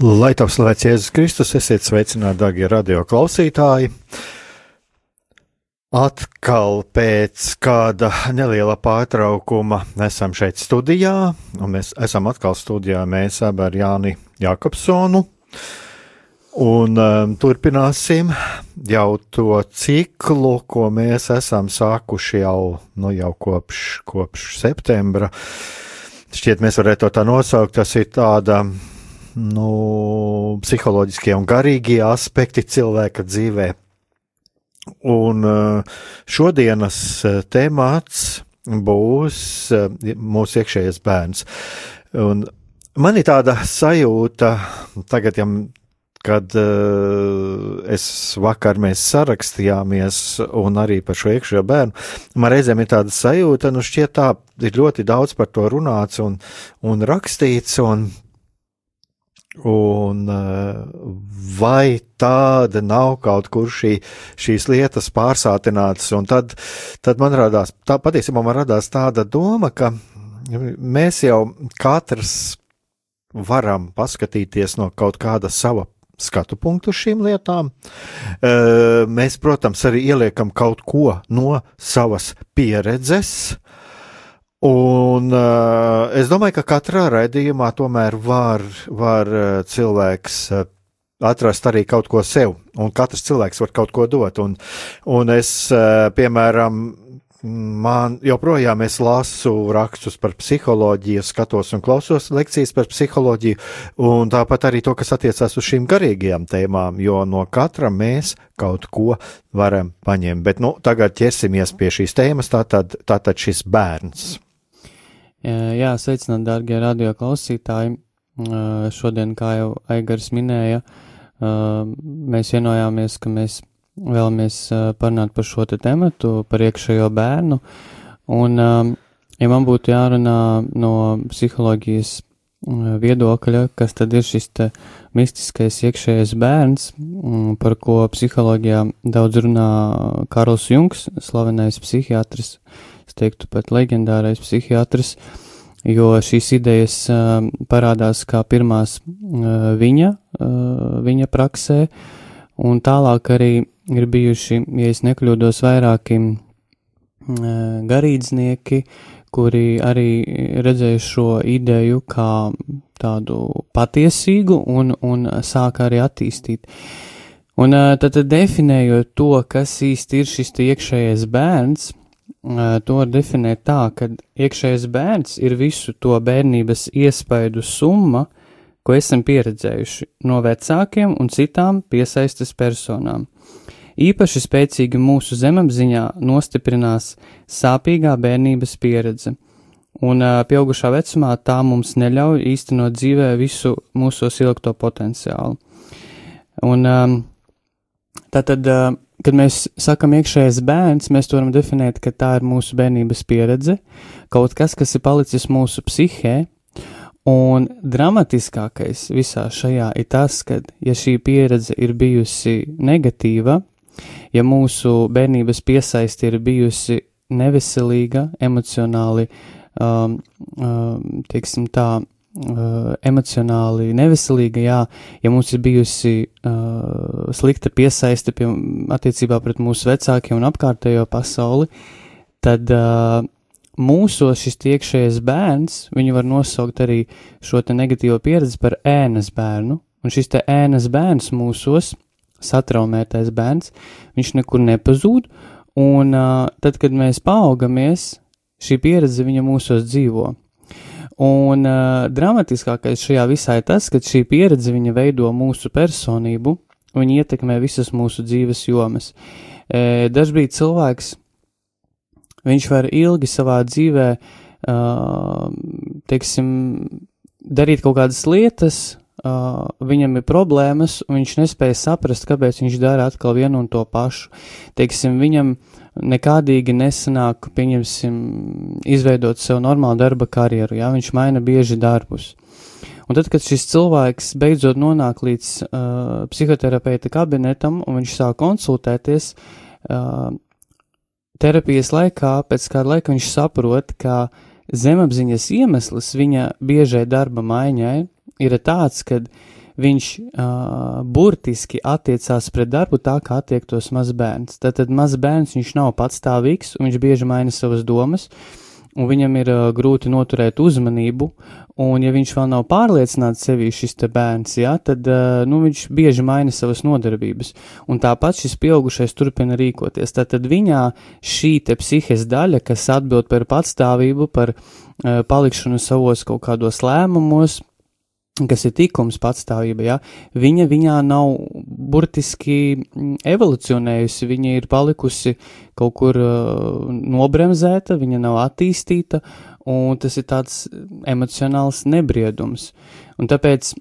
Lai taps slavēts Jēzus Kristus, esiet sveicināti, darbie radio klausītāji. Atkal pēc kāda neliela pārtraukuma esam šeit studijā, un mēs esam atkal studijā mēs abi ar Jāni Jakobsonu. Un um, turpināsim jau to ciklu, ko mēs esam sākuši jau, nu, jau kopš, kopš septembra. Šķiet, mēs varētu to tā nosaukt, tas ir tāda nu, psiholoģiskie un garīgie aspekti cilvēka dzīvē. Un eh, šodienas eh, temats būs eh, mūsu iekšējais bērns. Un man ir tāda sajūta, tagad, ja, kad es vakar mēs sarakstījāmies un arī par šo iekšējo bērnu, man reizēm ir tāda sajūta, nu šķiet tā ir ļoti daudz par to runāts un, un rakstīts, un Un eh, vai tāda nav kaut kur šī, šīs lietas pārsātinātas, un tad, tad man radās, tā patiesībā man radās tāda doma, ka mēs jau katrs varam paskatīties no kaut kāda sava skatu punktu šīm lietām. Eh, mēs, protams, arī ieliekam kaut ko no savas pieredzes, Un uh, es domāju, ka katrā raidījumā tomēr var, var uh, cilvēks uh, atrast arī kaut ko sev, un katrs cilvēks var kaut ko dot. Un, un es, uh, piemēram, man joprojām es lasu rakstus par psiholoģiju, skatos un klausos lekcijas par psiholoģiju, un tāpat arī to, kas attiecās uz šīm garīgajām tēmām, jo no katra mēs kaut ko varam paņemt. Bet nu, tagad ķersimies pie šīs tēmas, tātad, tātad šis bērns. Jā, sveicināt, dārgie radio klausītāji. Šodien, kā jau Aigars minēja, mēs vienojāmies, ka mēs vēlamies parunāt par šo te tematu, par iekšējo bērnu. Un, ja man būtu jārunā no psiholoģijas viedokļa, kas tad ir šis te mistiskais iekšējais bērns, par ko psiholoģijā daudz runā Karls Jungs, slavenais psihiatrs, es teiktu pat leģendārais psihiatrs, jo šīs idejas uh, parādās kā pirmās uh, viņa, uh, viņa praksē, un tālāk arī ir bijuši, ja es nekļūdos, vairāki garīdznieki, kuri arī redzēja šo ideju kā tādu patiesīgu un, un sāka arī attīstīt. Un tad, tad definējot to, kas īsti ir šis iekšējais bērns, to var definēt tā, ka iekšējais bērns ir visu to bērnības iespaidu summa, ko esam pieredzējuši no vecākiem un citām piesaistes personām. Īpaši spēcīgi mūsu zemapziņā nostiprinās sāpīgā bērnības pieredze, un pieaugušā vecumā tā mums neļauj īstenot dzīvē visu mūsu silkto potenciālu. Un tātad kad mēs sakam iekšējais bērns, mēs to varam definēt, ka tā ir mūsu bērnības pieredze, kaut kas, kas ir palicis mūsu psihē, un dramatiskākais visā šajā ir tas, ka, ja šī pieredze ir bijusi negatīva, ja mūsu bērnības piesaisti ir bijusi neveselīga, emocionāli, um, um, teiksim tā, uh, emocionāli neveselīga, jā, ja mums ir bijusi uh, slikta piesaiste pie, attiecībā pret mūsu vecākiem un apkārtējo pasauli, tad uh, mūsos šis iekšējais bērns, viņu var nosaukt arī šo te negatīvo pieredzi par ēnas bērnu, un šis te ēnas bērns mūsos satraumētais bērns, viņš nekur nepazūd, un uh, tad, kad mēs paaugamies, šī pieredze viņa mūsos dzīvo. Un uh, dramatiskākais šajā visā ir tas, ka šī pieredze viņa veido mūsu personību, viņa ietekmē visas mūsu dzīves jomas. E, dažbrīd cilvēks, viņš var ilgi savā dzīvē, uh, teiksim, darīt kaut kādas lietas, uh, viņam ir problēmas, un viņš nespēja saprast, kāpēc viņš dara atkal vienu un to pašu. Teiksim, viņam nekādīgi nesanāk, pieņemsim, izveidot sev normālu darba karjeru, ja viņš maina bieži darbus. Un tad, kad šis cilvēks beidzot nonāk līdz uh, psihoterapeita kabinetam un viņš sāk konsultēties, uh, terapijas laikā, pēc kāda laika viņš saprot, ka zemapziņas iemesls viņa biežai darba maiņai ir tāds, ka viņš uh, burtiski attiecās pret darbu tā, kā attiektos mazs bērns. Tad, tad mazs bērns viņš nav patstāvīgs, un viņš bieži maina savas domas, un viņam ir uh, grūti noturēt uzmanību, un ja viņš vēl nav pārliecināts sevī šis te bērns, jā, tad, uh, nu, viņš bieži maina savas nodarbības, un tāpat šis pieaugušais turpina rīkoties. Tad, tad viņā šī te psihes daļa, kas atbild par patstāvību, par uh, palikšanu savos kaut kādos lēmumos, kas ir tikums patstāvība, ja, viņa viņā nav burtiski mm, evolucionējusi, viņa ir palikusi kaut kur uh, nobremzēta, viņa nav attīstīta, un tas ir tāds emocionāls nebriedums. Un tāpēc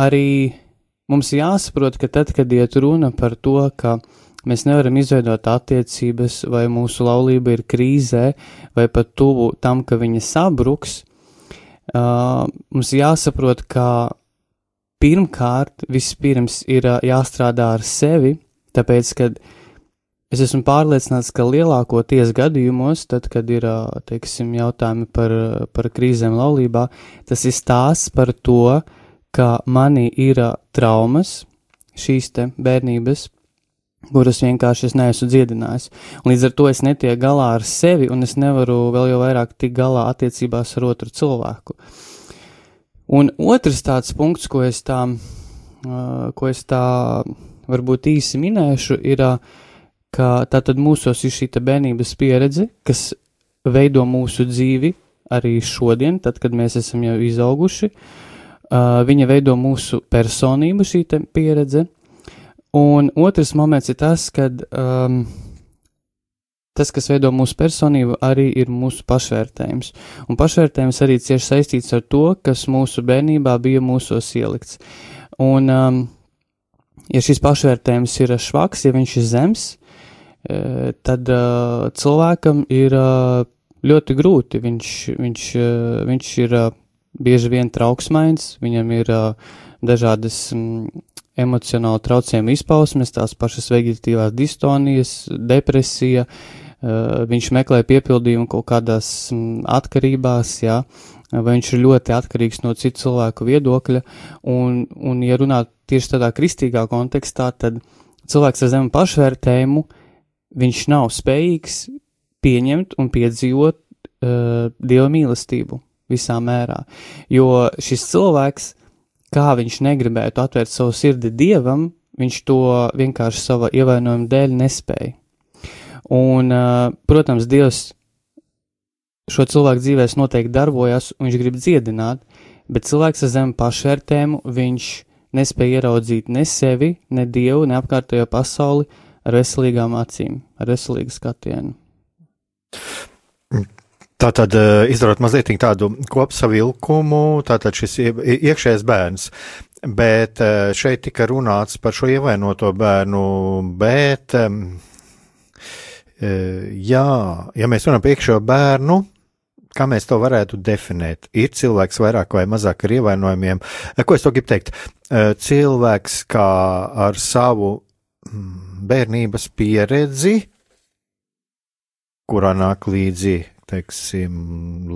arī mums jāsaprot, ka tad, kad iet runa par to, ka mēs nevaram izveidot attiecības, vai mūsu laulība ir krīzē, vai pat tuvu tam, ka viņa sabruks, uh, mums jāsaprot, ka pirmkārt, vispirms ir uh, jāstrādā ar sevi, tāpēc, ka es esmu pārliecināts, ka lielākoties gadījumos, tad, kad ir, uh, teiksim, jautājumi par, par krīzēm laulībā, tas ir stāsts par to, ka manī ir uh, traumas, šīs te bērnības, kuras vienkārši es neesmu dziedinājis. Līdz ar to es netieku galā ar sevi, un es nevaru vēl jau vairāk tikt galā attiecībās ar otru cilvēku. Un otrs tāds punkts, ko es tā, ko es tā varbūt īsi minēšu, ir, ka tātad mūsos ir šī bērnības pieredze, kas veido mūsu dzīvi arī šodien, tad, kad mēs esam jau izauguši. Viņa veido mūsu personību, šī pieredze, Un otrs moments ir tas, ka um, tas, kas veido mūsu personību, arī ir mūsu pašvērtējums. Un pašvērtējums arī cieši saistīts ar to, kas mūsu bērnībā bija mūsos ielikts. Un, um, ja šis pašvērtējums ir švaks, ja viņš ir zems, uh, tad uh, cilvēkam ir uh, ļoti grūti. Viņš, viņš, uh, viņš ir bieži vien trauksmains, viņam ir dažādas um, emocionāli traucējumi izpausmes, tās pašas vegetatīvās distonijas, depresija, uh, viņš meklē piepildījumu kaut kādās um, atkarībās, jā, vai viņš ir ļoti atkarīgs no citu cilvēku viedokļa, un, un ja runāt tieši tādā kristīgā kontekstā, tad cilvēks ar zemu pašvērtējumu, viņš nav spējīgs pieņemt un piedzīvot uh, Dieva mīlestību visā mērā, jo šis cilvēks kā viņš negribētu atvērt savu sirdi dievam, viņš to vienkārši sava ievainojuma dēļ nespēja. Un, protams, Dievs šo cilvēku dzīvēs noteikti darbojas, un viņš grib dziedināt, bet cilvēks ar zemu pašvērtējumu, viņš nespēja ieraudzīt ne sevi, ne Dievu, ne apkārtējo pasauli ar veselīgām acīm, ar veselīgu skatienu. Tātad, eh, izdarot mazliet tādu kopsavilkumu, tātad šis iekšējais bērns. Bet eh, šeit tika runāts par šo ievainoto bērnu, bet, eh, jā, ja mēs runājam par iekšējo bērnu, kā mēs to varētu definēt? Ir cilvēks vairāk vai mazāk ar ievainojumiem. Ko es to gribu teikt? Cilvēks kā ar savu mm, bērnības pieredzi, kurā nāk līdzi teiksim,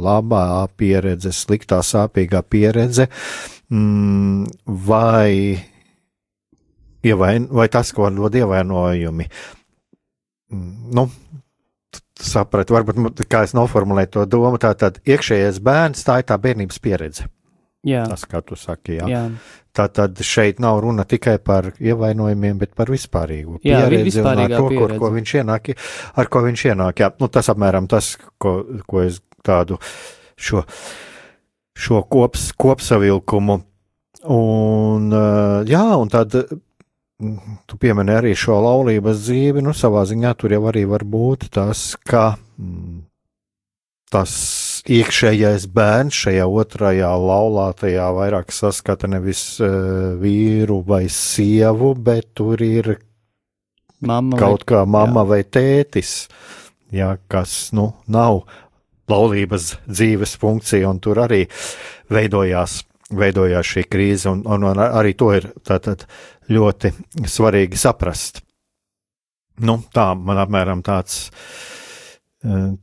labā pieredze, sliktā sāpīgā pieredze, mm, vai, ievain, vai tas, ko dod ievainojumi. Mm, nu, sapratu, varbūt kā es noformulēju to domu, tā tad iekšējais bērns, tā ir tā bērnības pieredze. Jā. Tas, kā tu saki, jā. Jā, Tā tad šeit nav runa tikai par ievainojumiem, bet par vispārīgu Jā, pieredzi un ar to, kur, pieredze. ko viņš ienāk, ar ko viņš ienāk. Jā, nu, tas apmēram tas, ko, ko es tādu šo, šo kops, kopsavilkumu. Un, jā, un tad mm, tu piemini arī šo laulības dzīvi, nu, savā ziņā tur jau arī var būt tas, ka mm, tas iekšējais bērns šajā otrajā laulātajā vairāk saskata nevis uh, vīru vai sievu, bet tur ir mamma. kaut kā mamma vai tētis, jā, kas, nu, nav laulības dzīves funkcija, un tur arī veidojās, veidojās šī krīze, un, un, un arī to ir tātad ļoti svarīgi saprast. Nu, tā man apmēram tāds, eh,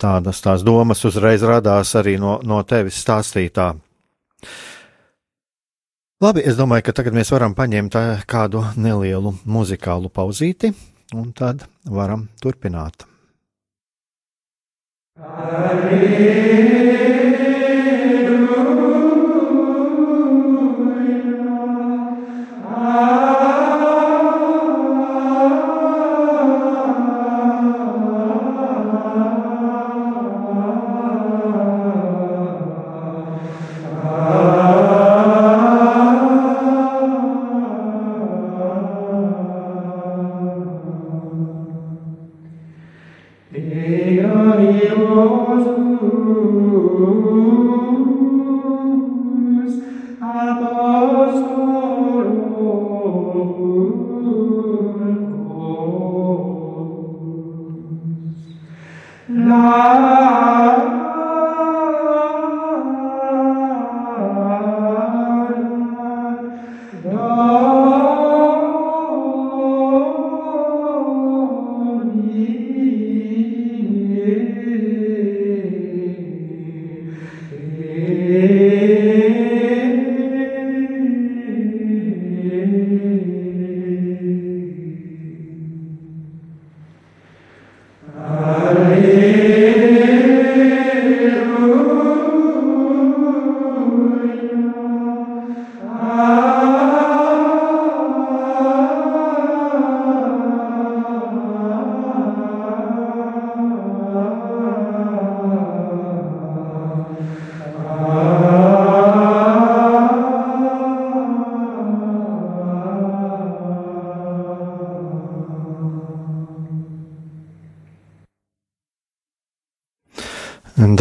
tādas tās domas uzreiz radās arī no, no tevis stāstītā. Labi, es domāju, ka tagad mēs varam paņemt eh, kādu nelielu muzikālu pauzīti, un tad varam turpināt.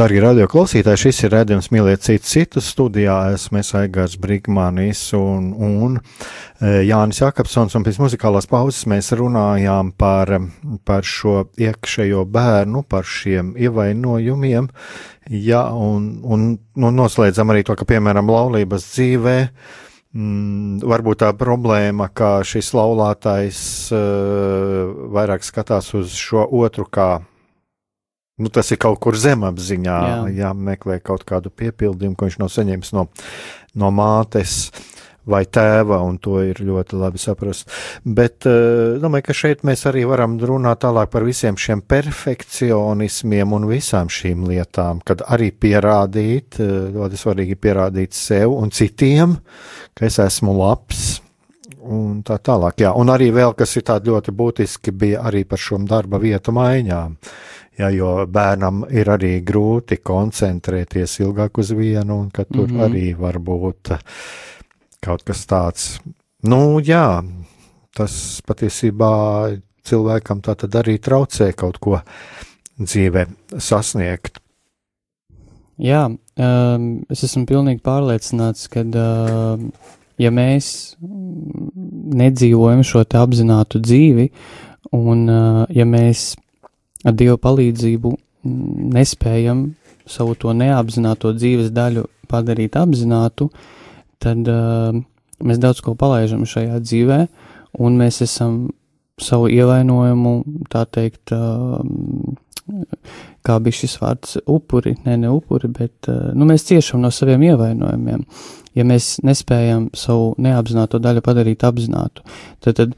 Darbie radioklausītāji, šis ir redzējums mīlēt citu citu studijā. Esmu Aigars Brigmanis un, un e, Jānis Jakobsons, un pēc muzikālās pauzes mēs runājām par, par šo iekšējo bērnu, par šiem ievainojumiem, ja, un, un, un noslēdzam arī to, ka, piemēram, laulības dzīvē, mm, varbūt tā problēma, ka šis laulātais uh, vairāk skatās uz šo otru kā nu, tas ir kaut kur zemapziņā, Jā. jāmeklē kaut kādu piepildījumu, ko viņš nav saņēmis no, no mātes vai tēva, un to ir ļoti labi saprast. Bet uh, domāju, ka šeit mēs arī varam runāt tālāk par visiem šiem perfekcionismiem un visām šīm lietām, kad arī pierādīt, uh, ļoti svarīgi pierādīt sev un citiem, ka es esmu labs. Un tā tālāk, jā. Un arī vēl, kas ir tādi ļoti būtiski, bija arī par šo darba vietu maiņām. Jā, jo bērnam ir arī grūti koncentrēties ilgāk uz vienu, un ka tur mm. -hmm. arī var būt kaut kas tāds. Nu, jā, tas patiesībā cilvēkam tā tad arī traucē kaut ko dzīvē sasniegt. Jā, um, es esmu pilnīgi pārliecināts, ka, uh, ja mēs nedzīvojam šo apzinātu dzīvi, un uh, ja mēs ar Dieva palīdzību mm, nespējam savu to neapzināto dzīves daļu padarīt apzinātu, tad uh, mēs daudz ko palaidām šajā dzīvē, un mēs esam savu ievainojumu, tā teikt, uh, kā bija šis vārds, upuri, ne, ne upuri, bet uh, nu, mēs ciešam no saviem ievainojumiem. Ja mēs nespējam savu neapzināto daļu padarīt apzinātu, tad, tad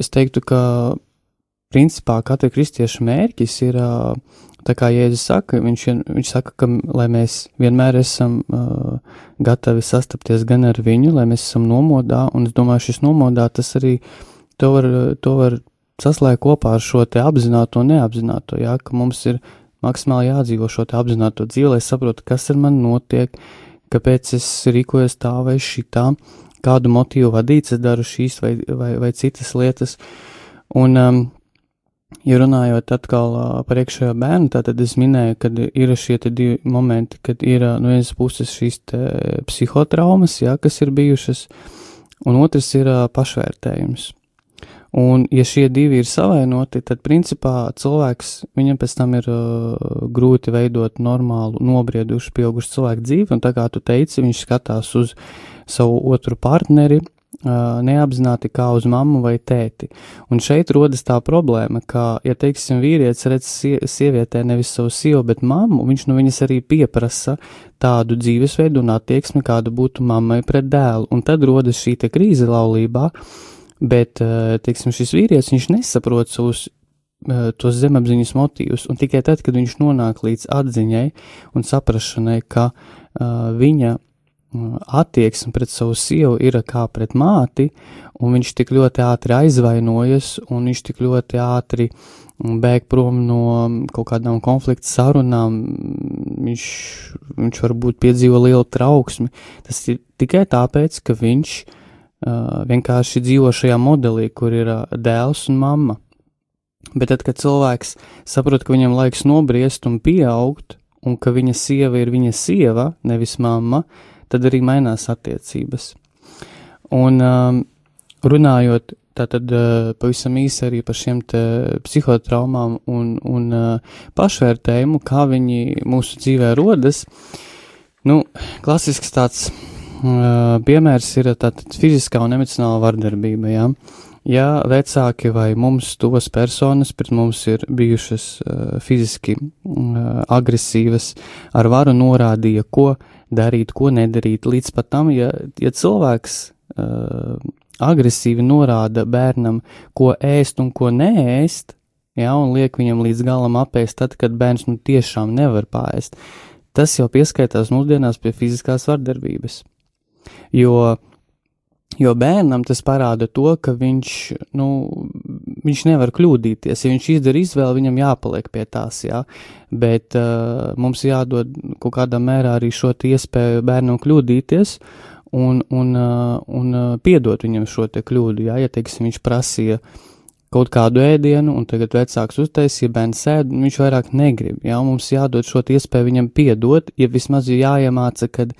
es teiktu, ka principā katra kristieša mērķis ir tā kā Jēzus saka, viņš, viņš saka, ka lai mēs vienmēr esam uh, gatavi sastapties gan ar viņu, lai mēs esam nomodā, un es domāju, šis nomodā tas arī to var, to var saslēgt kopā ar šo te apzināto, neapzināto, jā, ka mums ir maksimāli jādzīvo šo te apzināto dzīvi, lai saprotu, kas ar mani notiek, kāpēc es rīkojos tā vai šitā, kādu motīvu vadīts, es daru šīs vai, vai, vai citas lietas. Un, um, ja runājot atkal par iekšējo bērnu, tad es minēju, ka ir šie divi momenti, kad ir no vienas puses šīs psihotraumas, jā, kas ir bijušas, un otrs ir pašvērtējums. Un, ja šie divi ir savainoti, tad, principā, cilvēks, viņam pēc tam ir uh, grūti veidot normālu, nobriedušu, pieaugušu cilvēku dzīvi, un tā kā tu teici, viņš skatās uz savu otru partneri, uh, neapzināti kā uz mammu vai tēti. Un šeit rodas tā problēma, ka, ja, teiksim, vīrietis redz sievietē nevis savu sievu, bet mammu, viņš no viņas arī pieprasa tādu dzīvesveidu un attieksmi, kāda būtu mammai pret dēlu, un tad rodas šī krīze laulībā, bet, teiksim, šis vīrietis, viņš nesaprot savus tos zemapziņas motīvus, un tikai tad, kad viņš nonāk līdz atziņai un saprašanai, ka uh, viņa attieksme pret savu sievu ir kā pret māti, un viņš tik ļoti ātri aizvainojas, un viņš tik ļoti ātri bēg prom no kaut kādām konflikta sarunām, viņš, viņš varbūt piedzīvo lielu trauksmi. Tas ir tikai tāpēc, ka viņš uh, uh, vienkārši dzīvo šajā modelī, kur ir uh, dēls un mamma. Bet tad, kad cilvēks saprot, ka viņam laiks nobriest un pieaugt, un ka viņa sieva ir viņa sieva, nevis mamma, tad arī mainās attiecības. Un um, runājot tātad uh, pavisam īsi arī par šiem psihotraumām un, un uh, pašvērtējumu, kā viņi mūsu dzīvē rodas, nu, klasisks tāds piemērs ir tātad fiziskā un emocionāla vardarbība. Ja? Ja vecāki vai mums tuvas personas pret mums ir bijušas uh, fiziski uh, agresīvas, ar varu norādīja, ko darīt, ko nedarīt, līdz pat tam, ja, ja cilvēks uh, agresīvi norāda bērnam, ko ēst un ko neēst, ja, un liek viņam līdz galam apēst, tad, kad bērns nu tiešām nevar pāriest, tas jau pieskaitās mūsdienās pie fiziskās vardarbības. Jo, jo bērnam tas parāda to, ka viņš, nu, viņš nevar kļūdīties. Ja viņš izdara izvēli, viņam jāpaliek pie tās, jā. Bet uh, mums jādod kaut kādā mērā arī šo iespēju bērnam kļūdīties un, un, uh, un uh, piedot viņam šo te kļūdu, jā. Ja, teiksim, viņš prasīja kaut kādu ēdienu, un tagad vecāks uztaisīja bērnu sēdu, viņš vairāk negrib. Jā, mums jādod šo iespēju viņam piedot, ja vismaz jāiemāca, kad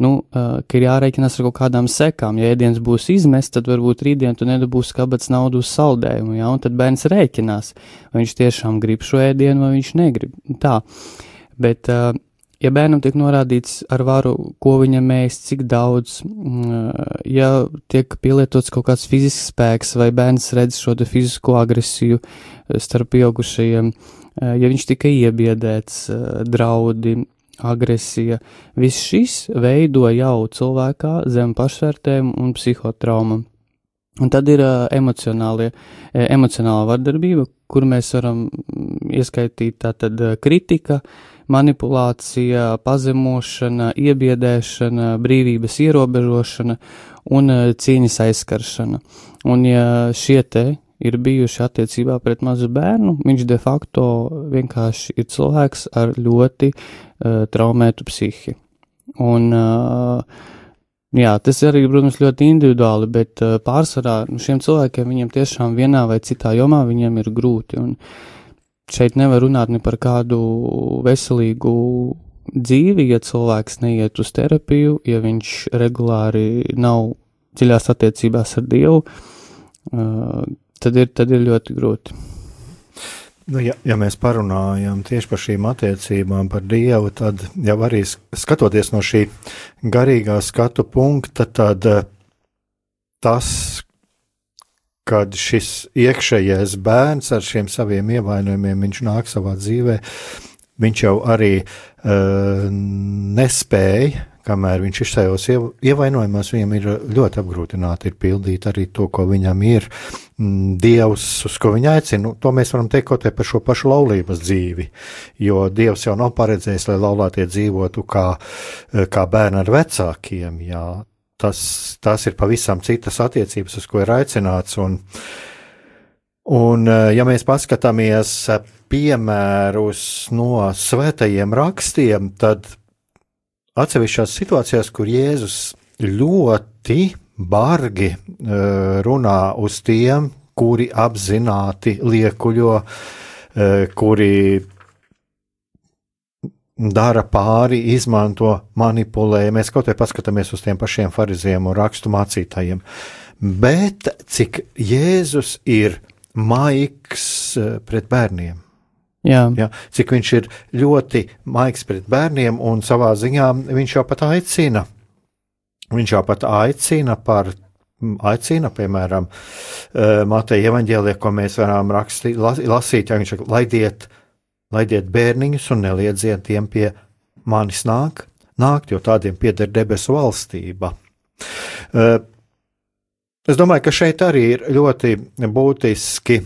nu, uh, ka ir jārēķinās ar kaut kādām sekām. Ja ēdiens būs izmests, tad varbūt rītdien tu nedabūsi kabats naudu uz saldējumu, ja, un tad bērns rēķinās, vai viņš tiešām grib šo ēdienu, vai viņš negrib. Tā, bet, uh, ja bērnam tiek norādīts ar varu, ko viņam ēst, cik daudz, ja tiek pielietots kaut kāds fizisks spēks, vai bērns redz šo fizisko agresiju starp pieaugušajiem, ja viņš tikai iebiedēts, draudi, agresija. Viss šis veido jau cilvēkā zem pašvērtējumu un psihotrauma. Un tad ir uh, emocionālie, emocionālā vardarbība, kur mēs varam ieskaitīt tātad kritika, manipulācija, pazemošana, iebiedēšana, brīvības ierobežošana un cieņas aizskaršana. Un ja šie te ir bijuši attiecībā pret mazu bērnu, viņš de facto vienkārši ir cilvēks ar ļoti uh, traumētu psihi. Un, uh, jā, tas arī, protams, ļoti individuāli, bet uh, pārsvarā nu, šiem cilvēkiem viņiem tiešām vienā vai citā jomā viņiem ir grūti. Un šeit nevar runāt ne par kādu veselīgu dzīvi, ja cilvēks neiet uz terapiju, ja viņš regulāri nav dziļās attiecībās ar Dievu. Tad ir, tad ir ļoti grūti. Nu, ja, ja mēs parunājam tieši par šīm attiecībām, par Dievu, tad jau arī skatoties no šī garīgā skatu punkta, tad eh, tas, kad šis iekšējais bērns ar šiem saviem ievainojumiem, viņš nāk savā dzīvē, viņš jau arī uh, nespēja kamēr viņš ir tajos ievainojumos, viņam ir ļoti apgrūtināti ir pildīt arī to, ko viņam ir mm, Dievs, uz ko viņa aicina. Nu, to mēs varam teikt kaut vai par šo pašu laulības dzīvi, jo Dievs jau nav paredzējis, lai laulātie dzīvotu kā, kā bērni ar vecākiem. Jā. Tas, tas ir pavisam citas attiecības, uz ko ir aicināts. Un, un ja mēs paskatāmies piemērus no svētajiem rakstiem, tad atsevišķās situācijās, kur Jēzus ļoti bargi uh, runā uz tiem, kuri apzināti liekuļo, uh, kuri dara pāri, izmanto, manipulē. Mēs kaut vai paskatāmies uz tiem pašiem fariziem un rakstu mācītājiem. Bet cik Jēzus ir maigs uh, pret bērniem. Jā. Ja, cik viņš ir ļoti maigs pret bērniem, un savā ziņā viņš jau pat aicina. Viņš jau pat aicina par, aicina, piemēram, eh, Mateja evaņģēlē, ko mēs varam rakstīt, lasīt, ja viņš saka, laidiet, laidiet bērniņus un neliedziet tiem pie manis nāk, nākt, jo tādiem pieder debesu valstība. Eh, es domāju, ka šeit arī ir ļoti būtiski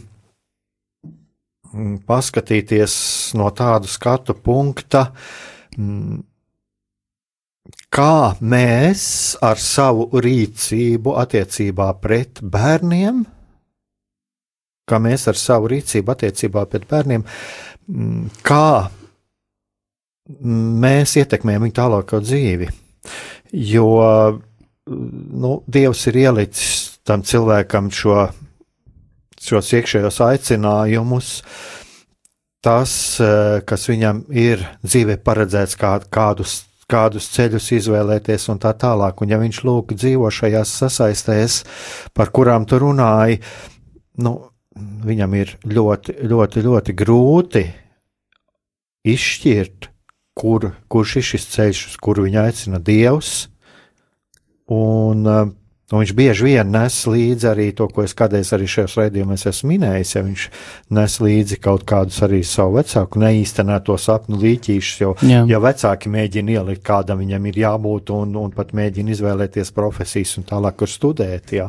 paskatīties no tādu skatu punkta, mm, kā mēs ar savu rīcību attiecībā pret bērniem, kā mēs ar savu rīcību attiecībā pret bērniem, mm, kā mēs ietekmējam viņu tālāko dzīvi. Jo nu, Dievs ir ielicis tam cilvēkam šo šos iekšējos aicinājumus, tas, eh, kas viņam ir dzīvē paredzēts, kā, kādus, kādus ceļus izvēlēties un tā tālāk. Un ja viņš lūk dzīvo šajās sasaistēs, par kurām tu runāji, nu, viņam ir ļoti, ļoti, ļoti grūti izšķirt, kur, kurš ir šis ceļš, uz kuru viņa aicina Dievs. Un, uh, Un viņš bieži vien nes līdzi arī to, ko es kādreiz arī šajos raidījumos esmu minējis. Ja viņš nes līdzi kaut kādus arī savu vecāku neīstenēto sapnu līķīšus, jo, Jā. ja vecāki mēģina ielikt, kādam viņam ir jābūt, un, un pat mēģina izvēlēties profesijas un tālāk, kur studēt. Jā.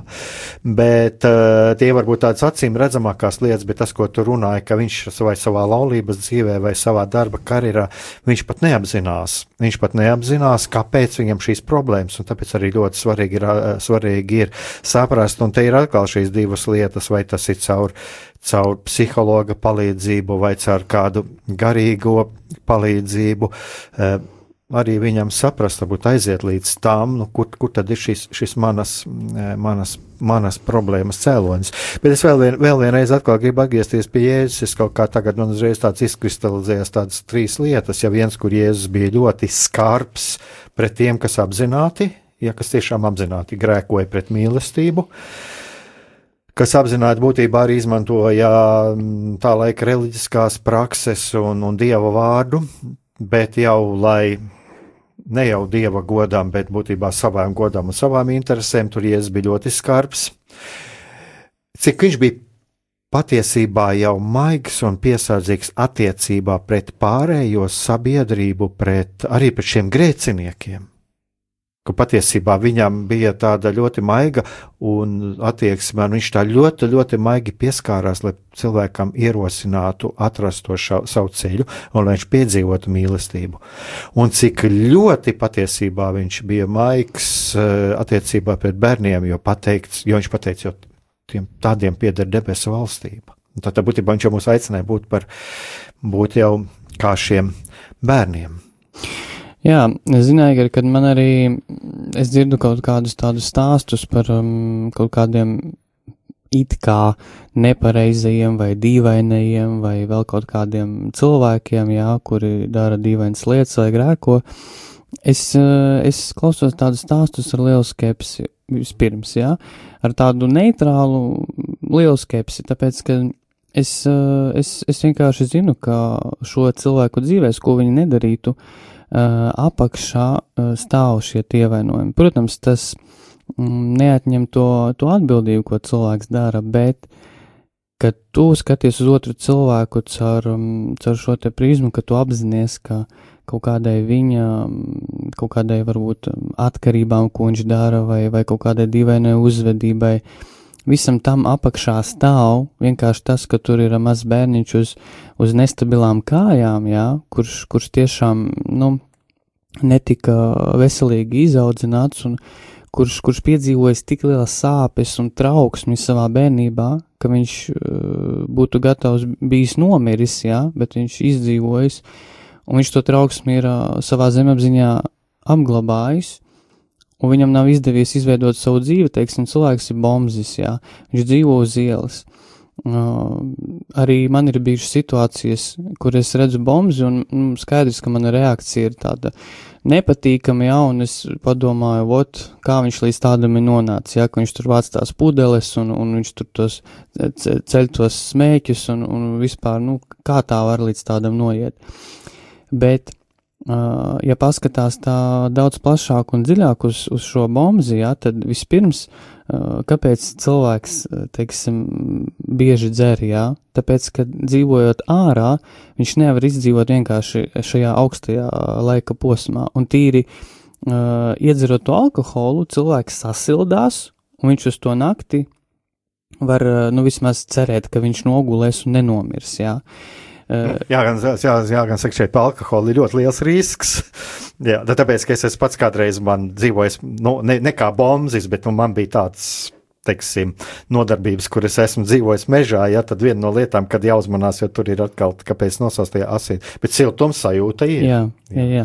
Bet uh, tie varbūt tādas acīm redzamākās lietas, bet tas, ko tu runāji, ka viņš vai savā laulības dzīvē vai savā darba karjerā, viņš pat neapzinās. Viņš pat neapzinās, kāpēc viņam šīs problēmas, un tāpēc arī ļoti svarīgi ir. Uh, svarīgi svarīgi ir saprast, un te ir atkal šīs divas lietas, vai tas ir caur, caur psihologa palīdzību vai caur kādu garīgo palīdzību. Eh, arī viņam saprast, varbūt aiziet līdz tam, nu, kur, kur tad ir šis, šis manas, eh, manas, manas problēmas cēlonis. Bet es vēl, vien, vēl vienreiz atkal gribu atgriezties pie Jēzus. Es kaut kā tagad man uzreiz tāds izkristalizējās tādas trīs lietas. Ja viens, kur Jēzus bija ļoti skarbs pret tiem, kas apzināti ja kas tiešām apzināti grēkoja pret mīlestību, kas apzināti būtībā arī izmantoja mm, tā laika reliģiskās prakses un, un dieva vārdu, bet jau lai ne jau dieva godām, bet būtībā savām godām un savām interesēm, tur Jēzus bija ļoti skarbs. Cik viņš bija patiesībā jau maigs un piesardzīgs attiecībā pret pārējo sabiedrību, pret arī pret šiem grēciniekiem ka patiesībā viņam bija tāda ļoti maiga attieksme, un viņš tā ļoti, ļoti maigi pieskārās, lai cilvēkam ierosinātu atrast to šau, savu ceļu, un lai viņš piedzīvotu mīlestību. Un cik ļoti patiesībā viņš bija maigs uh, attiecībā pret bērniem, jo, pateikts, jo viņš pateica, jo tiem tādiem pieder debesu valstība. Tad būtībā viņš jau mūs aicināja būt par, būt jau kā šiem bērniem. Jā, es zināju, ka man arī, es dzirdu kaut kādus tādus stāstus par um, kaut kādiem it kā nepareizajiem vai dīvainajiem vai vēl kaut kādiem cilvēkiem, jā, kuri dara dīvainas lietas vai grēko. Es, uh, es klausos tādus stāstus ar lielu skepsi vispirms, jā, ar tādu neitrālu lielu skepsi, tāpēc, ka es, uh, es, es vienkārši zinu, ka šo cilvēku dzīvēs, ko viņi nedarītu, Uh, apakšā uh, stāv šie ievainojumi. Protams, tas mm, neatņem to, to atbildību, ko cilvēks dara, bet kad tu skaties uz otru cilvēku caur, um, caur šo te prizmu, ka tu apzinājies, ka, kaut kādai viņa, kaut kādai varbūt atkarībām, ko viņš dara, vai, vai kaut kādai dīvainai uzvedībai. Visam tam apakšā stāv vienkārši tas, ka tur ir maz bērniņš uz, uz nestabilām kājām, jā, kurš, kurš tiešām, nu, netika veselīgi izaudzināts un kurš, kurš piedzīvojis tik lielas sāpes un trauksmi savā bērnībā, ka viņš uh, būtu gatavs bijis nomiris, jā, bet viņš izdzīvojis, un viņš to trauksmi ir uh, savā zemapziņā apglabājis, un viņam nav izdevies izveidot savu dzīvi, teiksim, cilvēks ir bombzis, jā, viņš dzīvo uz ielas. Uh, arī man ir bijušas situācijas, kur es redzu bombu, un mm, skaidrs, ka mana reakcija ir tāda nepatīkama, ja, un es padomāju, ot, kā viņš līdz tādam ir nonācis, ja, ka viņš tur vāc tās pudeles, un, un viņš tur tos ceļ tos smēķus, un, un vispār, nu, kā tā var līdz tādam noiet. Bet, ja paskatās tā daudz plašāk un dziļāk uz, uz šo bombu, ja, tad vispirms Kāpēc cilvēks, teiksim, bieži dzer, jā? Tāpēc, ka dzīvojot ārā, viņš nevar izdzīvot vienkārši šajā augstajā laika posmā. Un tīri uh, iedzerot to alkoholu, cilvēks sasildās, un viņš uz to nakti var, nu, vismaz cerēt, ka viņš nogulēs un nenomirs, jā. Uh, jā, gan, jā, jā, gan saka, šeit par alkoholu ir ļoti liels risks. jā, tāpēc, ka es esmu pats kādreiz man dzīvojis, nu, ne, ne kā bombzis, bet nu, man bija tāds teiksim, nodarbības, kuras esmu dzīvojis mežā, ja tad viena no lietām, kad jāuzmanās, jo tur ir atkal, kāpēc nosaukt tajā asī, bet siltums sajūta ir. Jā, jā, jā.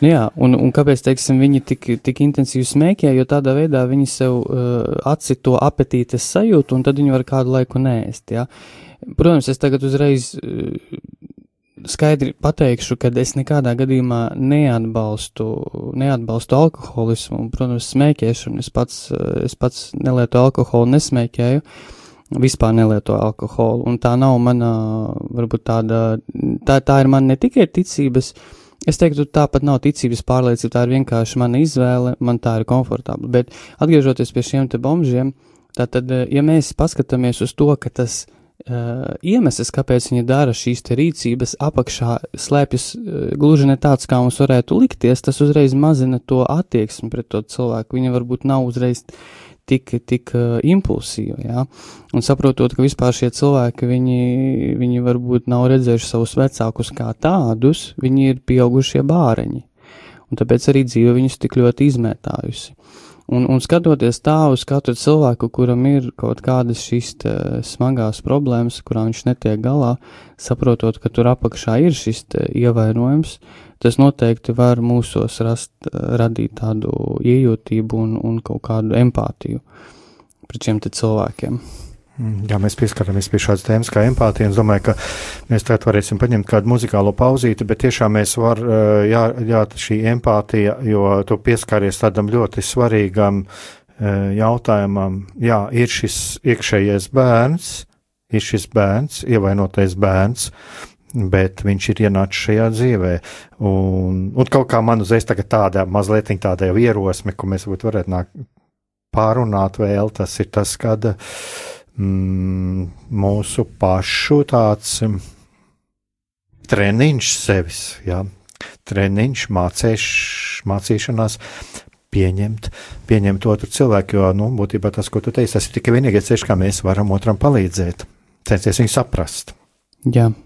Nu, jā un, un kāpēc, teiksim, viņi tik, tik intensīvi smēķē, jo tādā veidā viņi sev uh, atcīt to apetītes sajūtu, un tad viņi var kādu laiku nēst, jā. Ja? Protams, es tagad uzreiz eh, skaidri pateikšu, ka es nekādā gadījumā neatbalstu, neatbalstu alkoholismu, un, protams, smēķēšanu. Es pats, eh, es pats nelietu alkoholu, nesmēķēju, vispār nelietu alkoholu, un tā nav mana, varbūt tāda, tā, tā ir man ne tikai ticības, Es teiktu, tā pat nav ticības pārliecība, tā ir vienkārši mana izvēle, man tā ir komfortabla. Bet atgriežoties pie šiem te bombžiem, tātad, eh, ja mēs paskatāmies uz to, ka tas Uh, iemesls, kāpēc viņi dara šīs rīcības, apakšā slēpjas uh, gluži ne tāds, kā mums varētu likties, tas uzreiz mazina to attieksmi pret to cilvēku. Viņa varbūt nav uzreiz tik, tik uh, impulsīva, jā. Un saprotot, ka vispār šie cilvēki, viņi, viņi varbūt nav redzējuši savus vecākus kā tādus, viņi ir pieaugušie bāreņi. Un tāpēc arī dzīve viņus tik ļoti izmētājusi. Un, un skatoties tā uz katru cilvēku, kuram ir kaut kādas šīs smagās problēmas, kurām viņš netiek galā, saprotot, ka tur apakšā ir šis ievainojums, tas noteikti var mūsos rast, radīt tādu iejūtību un, un kaut kādu empātiju pret šiem cilvēkiem. Mm, jā, mēs pieskaramies pie šādas tēmas kā empātija. Es domāju, ka mēs tagad varēsim paņemt kādu muzikālo pauzīti, bet tiešām mēs var, eh, jā, jā šī empātija, jo tu pieskaries tādam ļoti svarīgam eh, jautājumam. Jā, ir šis iekšējais bērns, ir šis bērns, ievainotais bērns, bet viņš ir ienācis šajā dzīvē. Un, un kaut kā man uzreiz tāda mazliet tāda ierosme, ko mēs varētu nāk pārunāt vēl, tas ir tas, kad uh, mm, mūsu pašu tāds mm, treniņš sevis, jā, treniņš, mācēš, mācīšanās. Pieņemt, pieņemt otru cilvēku, jo, nu, būtībā tas, ko tu teici, tas ir tikai vienīgais ceļš, kā mēs varam otram palīdzēt. Censties viņu saprast. Jā. Oh.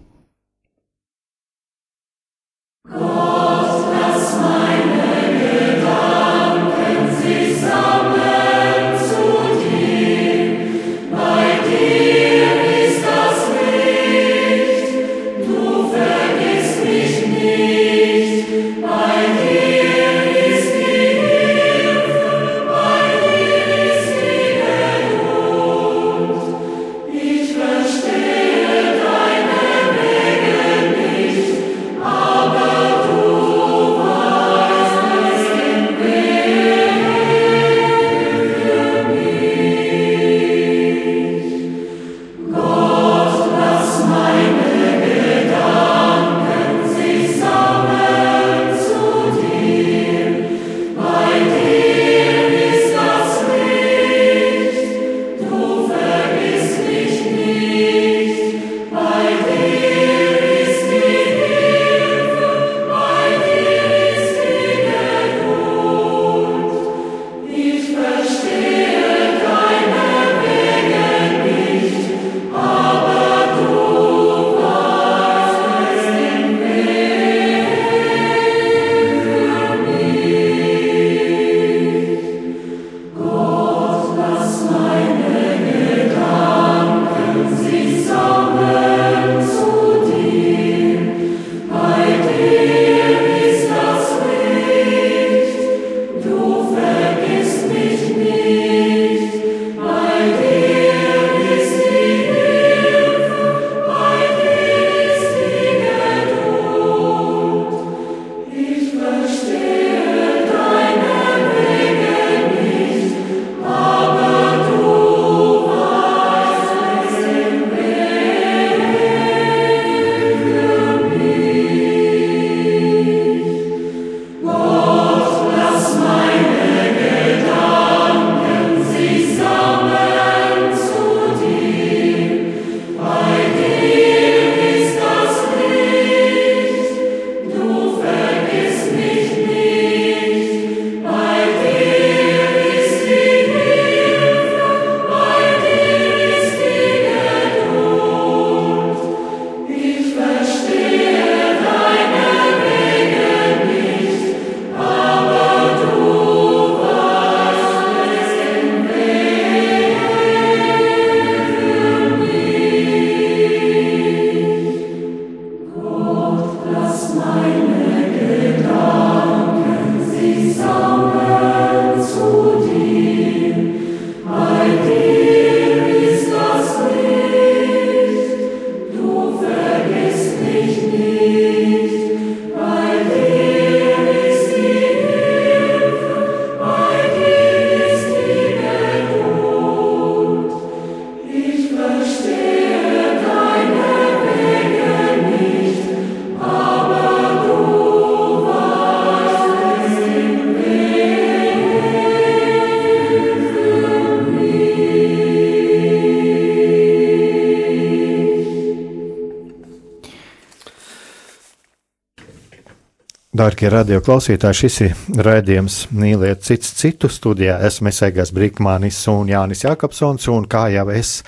Darbie radio klausītāji, šis ir raidījums Mīliet cits citu studijā. Esmu Egars Brīkmanis un Jānis Jākapsons, un kā jau es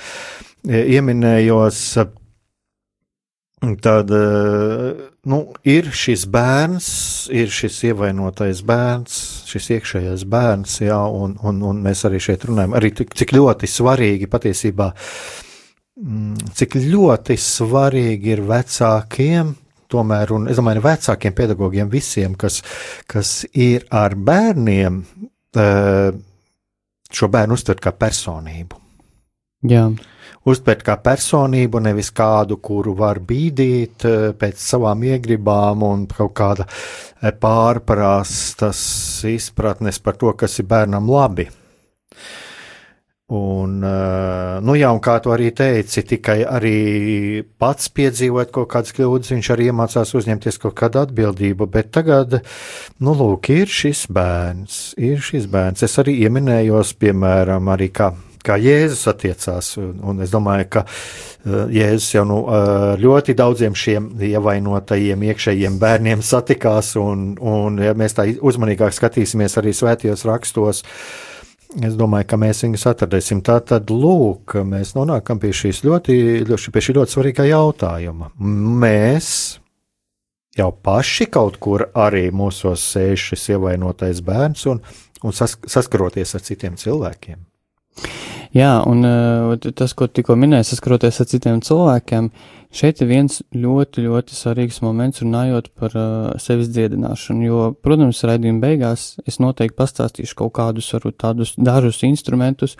e, ieminējos, tad e, nu, ir šis bērns, ir šis ievainotais bērns, šis iekšējais bērns, jā, un, un, un mēs arī šeit runājam, arī cik ļoti svarīgi patiesībā, mm, cik ļoti svarīgi ir vecākiem tomēr, un es domāju, vecākiem pedagogiem visiem, kas, kas ir ar bērniem, eh, šo bērnu uztvert kā personību. Jā. Uztvert kā personību, nevis kādu, kuru var bīdīt eh, pēc savām iegribām un kaut kāda eh, pārprastas izpratnes par to, kas ir bērnam labi. Un, eh, nu jā, un kā tu arī teici, tikai arī pats piedzīvot kaut kādas kļūdas, viņš arī iemācās uzņemties kaut kādu atbildību, bet tagad, nu lūk, ir šis bērns, ir šis bērns. Es arī ieminējos, piemēram, arī kā, kā Jēzus attiecās, un, un es domāju, ka uh, Jēzus jau nu, uh, ļoti daudziem šiem ievainotajiem iekšējiem bērniem satikās, un, un ja mēs tā uzmanīgāk skatīsimies arī svētajos rakstos, Es domāju, ka mēs viņus atradīsim. Tā tad, lūk, mēs nonākam pie, ļoti, pie šī ļoti svarīgā jautājuma. Mēs jau paši kaut kur arī mūsos sēž šis ievainotais bērns un, un sas, saskaroties ar citiem cilvēkiem. Jā, un uh, tas, ko tikko minēji, saskaroties ar citiem cilvēkiem, šeit ir viens ļoti, ļoti svarīgs moments runājot par uh, sevis dziedināšanu. Jo, protams, raidījuma beigās es noteikti pastāstīšu kaut kādus, varbūt tādus dažus instrumentus,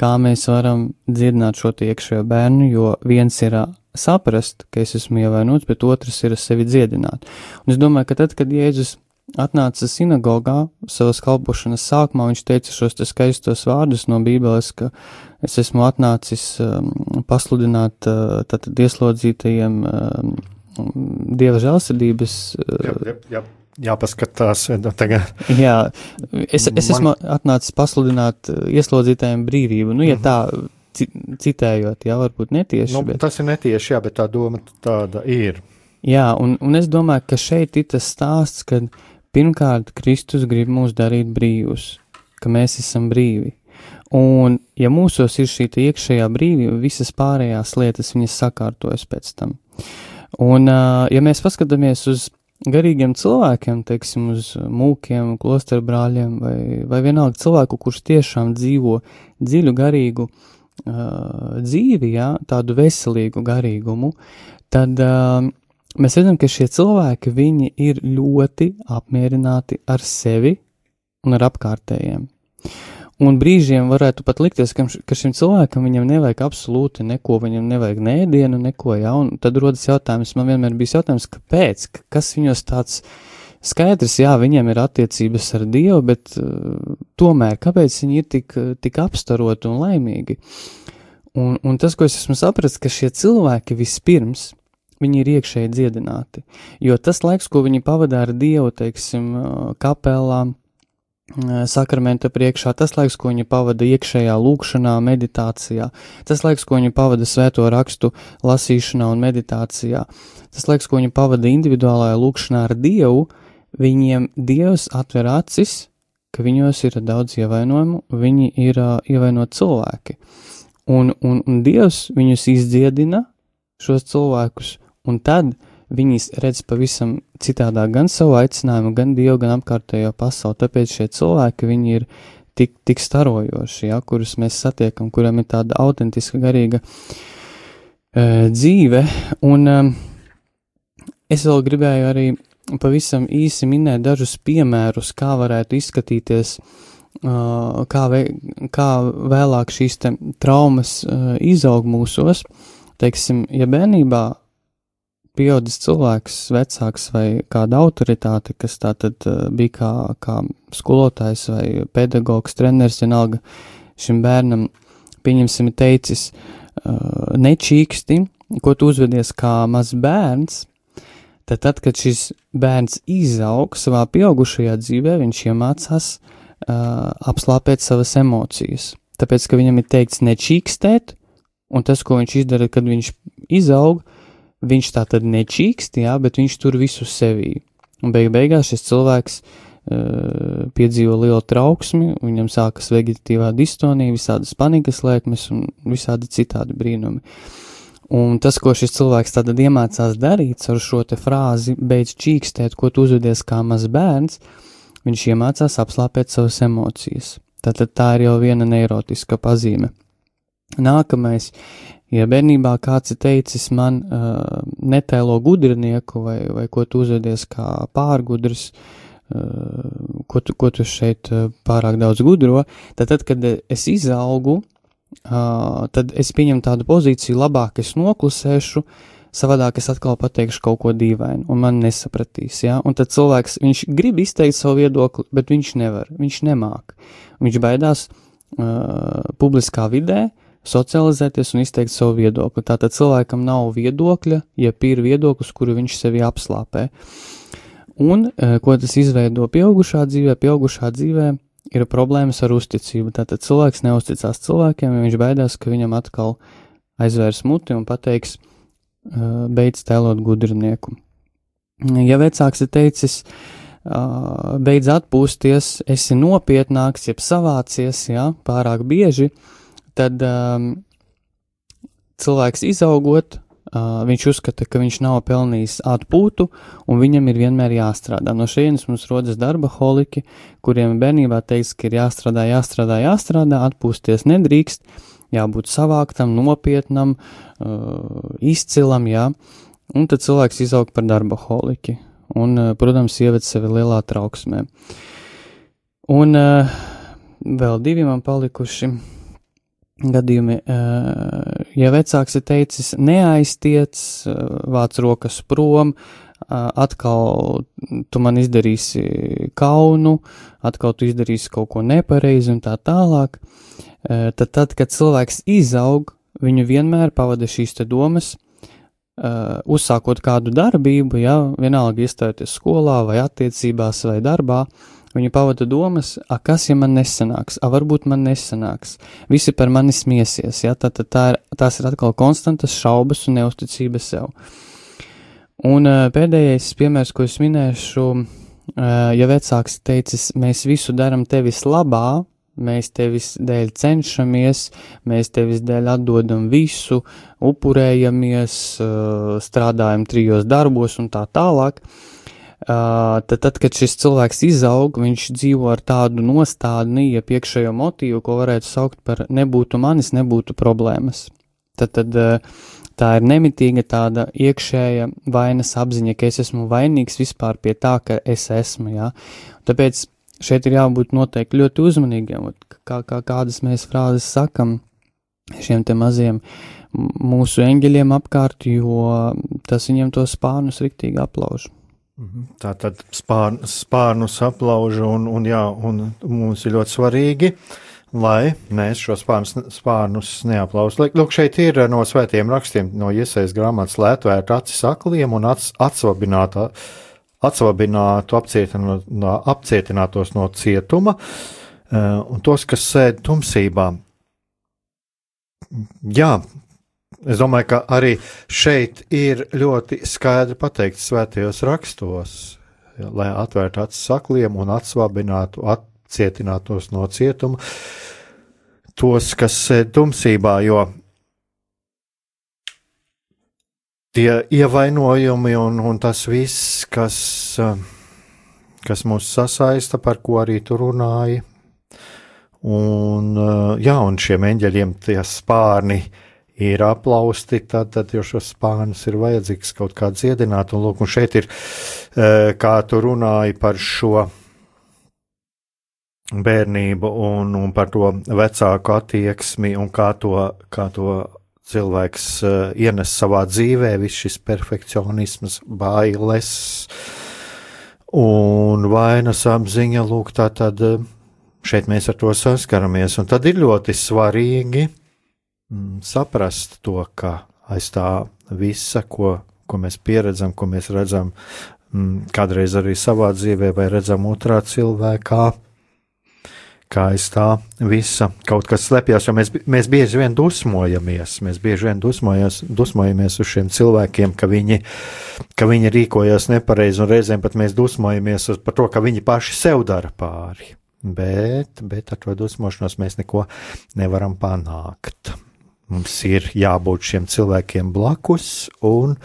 kā mēs varam dziedināt šo iekšējo bērnu, jo viens ir uh, saprast, ka es esmu ievainots, bet otrs ir sevi dziedināt. Un es domāju, ka tad, kad Jēzus atnāca sinagogā savas kalpošanas sākumā, viņš teica šos te skaistos vārdus no Bībeles, ka es esmu atnācis um, pasludināt uh, tātad ieslodzītajiem um, Dieva žēlsirdības. Uh, jā, jā, jā. Jāpaskatās, nu, tagad. Jā, es, es esmu atnācis pasludināt uh, ieslodzītājiem brīvību. Nu, ja mm -hmm. tā citējot, jā, varbūt netieši. Nu, bet... Tas ir netieši, jā, bet tā doma tāda ir. Jā, un, un es domāju, ka šeit ir tas stāsts, kad Pirmkārt, Kristus grib mūs darīt brīvus, ka mēs esam brīvi. Un, ja mūsos ir šī iekšējā brīvība, visas pārējās lietas viņas sakārtojas pēc tam. Un, ja mēs paskatāmies uz garīgiem cilvēkiem, teiksim, uz mūkiem, klosteru brāļiem vai, vai vienalga cilvēku, kurš tiešām dzīvo dziļu garīgu uh, dzīvi, jā, tādu veselīgu garīgumu, tad uh, mēs redzam, ka šie cilvēki, viņi ir ļoti apmierināti ar sevi un ar apkārtējiem. Un brīžiem varētu pat likties, ka, ka šim cilvēkam viņam nevajag absolūti neko, viņam nevajag nēdienu, neko jaunu. Tad rodas jautājums, man vienmēr bija jautājums, kāpēc, kas viņos tāds skaidrs, jā, viņiem ir attiecības ar Dievu, bet uh, tomēr kāpēc viņi ir tik, tik apstaroti un laimīgi? Un, un tas, ko es esmu sapratis, ka šie cilvēki vispirms viņi ir iekšēji dziedināti. Jo tas laiks, ko viņi pavadā ar Dievu, teiksim, kapelā, sakramenta priekšā, tas laiks, ko viņi pavada iekšējā lūkšanā, meditācijā, tas laiks, ko viņi pavada svēto rakstu lasīšanā un meditācijā, tas laiks, ko viņi pavada individuālajā lūkšanā ar Dievu, viņiem Dievs atver acis, ka viņos ir daudz ievainojumu, viņi ir uh, ievainoti cilvēki. Un, un, un Dievs viņus izdziedina, šos cilvēkus, un tad viņi redz pavisam citādāk gan savu aicinājumu, gan Dievu, gan apkārtējo pasauli. Tāpēc šie cilvēki, viņi ir tik, tik starojoši, ja, kurus mēs satiekam, kuriem ir tāda autentiska, garīga uh, dzīve. Un um, es vēl gribēju arī pavisam īsi minēt dažus piemērus, kā varētu izskatīties, uh, kā, ve, kā vēlāk šīs traumas uh, izaug mūsos. Teiksim, ja bērnībā pieaudzis cilvēks, vecāks vai kāda autoritāte, kas tā tad uh, bija kā, kā skolotājs vai pedagogs, treneris, vienalga šim bērnam, pieņemsim, teicis, uh, nečīksti, ko tu uzvedies kā mazs bērns, tad, tad, kad šis bērns izaug savā pieaugušajā dzīvē, viņš iemācās uh, apslāpēt savas emocijas. Tāpēc, ka viņam ir teikts nečīkstēt, un tas, ko viņš izdara, kad viņš izaug, viņš tā tad nečīkst, jā, bet viņš tur visu sevī. Un beig beigās šis cilvēks uh, piedzīvo lielu trauksmi, viņam sākas vegetatīvā distonija, visādas panikas lēkmes un visādi citādi brīnumi. Un tas, ko šis cilvēks tad iemācās darīt ar šo te frāzi, beidz čīkstēt, ko tu uzvedies kā mazs bērns, viņš iemācās apslāpēt savas emocijas. Tātad tā ir jau viena neirotiska pazīme. Nākamais, ja bērnībā kāds ir teicis man uh, netēlo gudrnieku vai, vai ko tu uzvedies kā pārgudrs, uh, ko, tu, ko tu šeit uh, pārāk daudz gudro, tad, tad kad es izaugu, uh, tad es pieņemu tādu pozīciju, labāk es noklusēšu, savādāk es atkal pateikšu kaut ko dīvainu, un man nesapratīs, ja? un tad cilvēks, viņš grib izteikt savu viedokli, bet viņš nevar, viņš nemāk, viņš baidās uh, publiskā vidē, uh, socializēties un izteikt savu viedokli. Tātad cilvēkam nav viedokļa, ja ir viedoklis, kuru viņš sevi apslāpē. Un, e, ko tas izveido pieaugušā dzīvē, pieaugušā dzīvē ir problēmas ar uzticību. Tātad cilvēks neusticās cilvēkiem, jo viņš baidās, ka viņam atkal aizvērs muti un pateiks, e, beidz tēlot gudrnieku. Ja vecāks ir teicis, beidz atpūsties, esi nopietnāks, jeb savācies, jā, pārāk bieži, uh, tad um, cilvēks izaugot, uh, viņš uzskata, ka viņš nav pelnījis atpūtu, un viņam ir vienmēr jāstrādā. No šejienes mums rodas darba holiki, kuriem bērnībā teiks, ka ir jāstrādā, jāstrādā, jāstrādā, atpūsties nedrīkst, jābūt savāktam, nopietnam, uh, izcilam, jā, un tad cilvēks izaug par darba holiki, un, uh, protams, ieved sevi lielā trauksmē. Un uh, vēl divi man palikuši gadījumi, ja vecāks ir teicis neaiztiec, vāc rokas prom, atkal tu man izdarīsi kaunu, atkal tu izdarīsi kaut ko nepareizi un tā tālāk, tad tad, kad cilvēks izaug, viņu vienmēr pavada šīs te domas, uzsākot kādu darbību, ja vienalga iestājoties skolā vai attiecībās vai darbā, Viņa pavada domas, a, kas ja man nesanāks, a, varbūt man nesanāks. Visi par mani smiesies, ja tā, tā, tā ir, tās ir atkal konstantas šaubas un neusticība sev. Un uh, pēdējais piemērs, ko es minēšu, uh, ja vecāks teicis, mēs visu daram tevis labā, mēs tevis dēļ cenšamies, mēs tevis dēļ atdodam visu, upurējamies, uh, strādājam trijos darbos un tā tālāk. Tad, tad, kad šis cilvēks izaug, viņš dzīvo ar tādu nostādni, ja iekšējo motīvu, ko varētu saukt par nebūtu manis, nebūtu problēmas. Tad, tad tā ir nemitīga tāda iekšēja vainas apziņa, ka es esmu vainīgs vispār pie tā, ka es esmu, jā. Tāpēc šeit ir jābūt noteikti ļoti uzmanīgiem, kā, kā kādas mēs frāzes sakam šiem te maziem mūsu eņģeļiem apkārt, jo tas viņiem tos spārnus riktīgi aplauž. Mhm. Tā tad spār, spārnus aplauž, un, un, jā, un mums ir ļoti svarīgi, lai mēs šo spārnus, spārnus neaplauztu. Lūk, šeit ir no svētiem rakstiem, no iesaistas grāmatas lētvērt acis akliem un atsvabinātu, atsvabinātu apcietinātos no cietuma, eh, un tos, kas sēž tumsībā. Jā, Es domāju, ka arī šeit ir ļoti skaidri pateikts svētajos rakstos, ja, lai atvērtu acis sakliem un atsvabinātu, atcietinātos no cietuma tos, kas sēž tumsībā, jo tie ievainojumi un, un tas viss, kas, kas mūs sasaista, par ko arī tur runāja, un, jā, un šiem eņģeļiem tie spārni, uh, ir aplausti, tad, tad jau šos spānus ir vajadzīgs kaut kā dziedināt. Un, lūk, un šeit ir, e, kā tu runāji par šo bērnību un, un par to vecāku attieksmi un kā to, kā to cilvēks uh, ienes savā dzīvē, viss šis perfekcionisms, bailes un vainas apziņa, lūk, tā tad šeit mēs ar to saskaramies. Un tad ir ļoti svarīgi, saprast to, ka aiz tā visa, ko, ko mēs pieredzam, ko mēs redzam mm, kādreiz arī savā dzīvē, vai redzam otrā cilvēkā, kā aiz tā visa kaut kas slepjas, jo mēs, mēs bieži vien dusmojamies, mēs bieži vien dusmojamies uz šiem cilvēkiem, ka viņi, ka viņi rīkojas nepareizi, un reizēm pat mēs dusmojamies par to, ka viņi paši sev dara pāri. Bet, bet ar to dusmošanos mēs neko nevaram panākt. Mums ir jābūt šiem cilvēkiem blakus un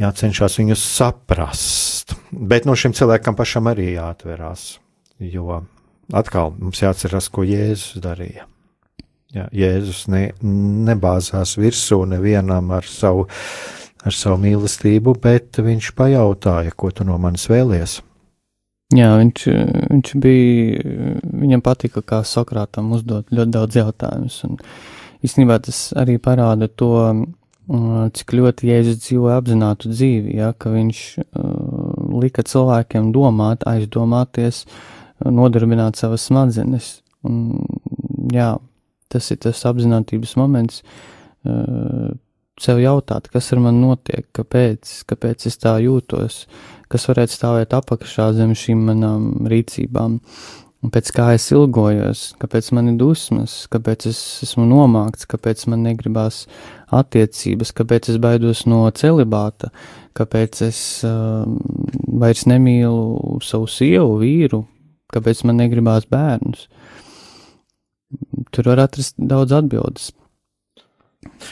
jācenšas viņus saprast. Bet no šiem cilvēkam pašam arī jāatverās, jo atkal mums jāatcerās, ko Jēzus darīja. Jā, Jēzus ne, nebāzās virsū nevienam ar savu, ar savu mīlestību, bet viņš pajautāja, ko tu no manis vēlies. Jā, viņš, viņš bija, viņam patika, kā Sokrātam uzdot ļoti daudz jautājumus. Un īstenībā tas arī parāda to, cik ļoti Jēzus dzīvoja apzinātu dzīvi, ja, ka viņš uh, lika cilvēkiem domāt, aizdomāties, nodarbināt savas smadzenes. Un, jā, tas ir tas apziņotības moments. Uh, sev jautāt, kas ar mani notiek, kāpēc, kāpēc es tā jūtos, kas varētu stāvēt apakšā zem šīm manām rīcībām, un pēc kā es ilgojos, kāpēc man ir dusmas, kāpēc es esmu nomākts, kāpēc man negribās attiecības, kāpēc es baidos no celibāta, kāpēc es uh, vairs nemīlu savu sievu, vīru, kāpēc man negribās bērnus. Tur var atrast daudz atbildes.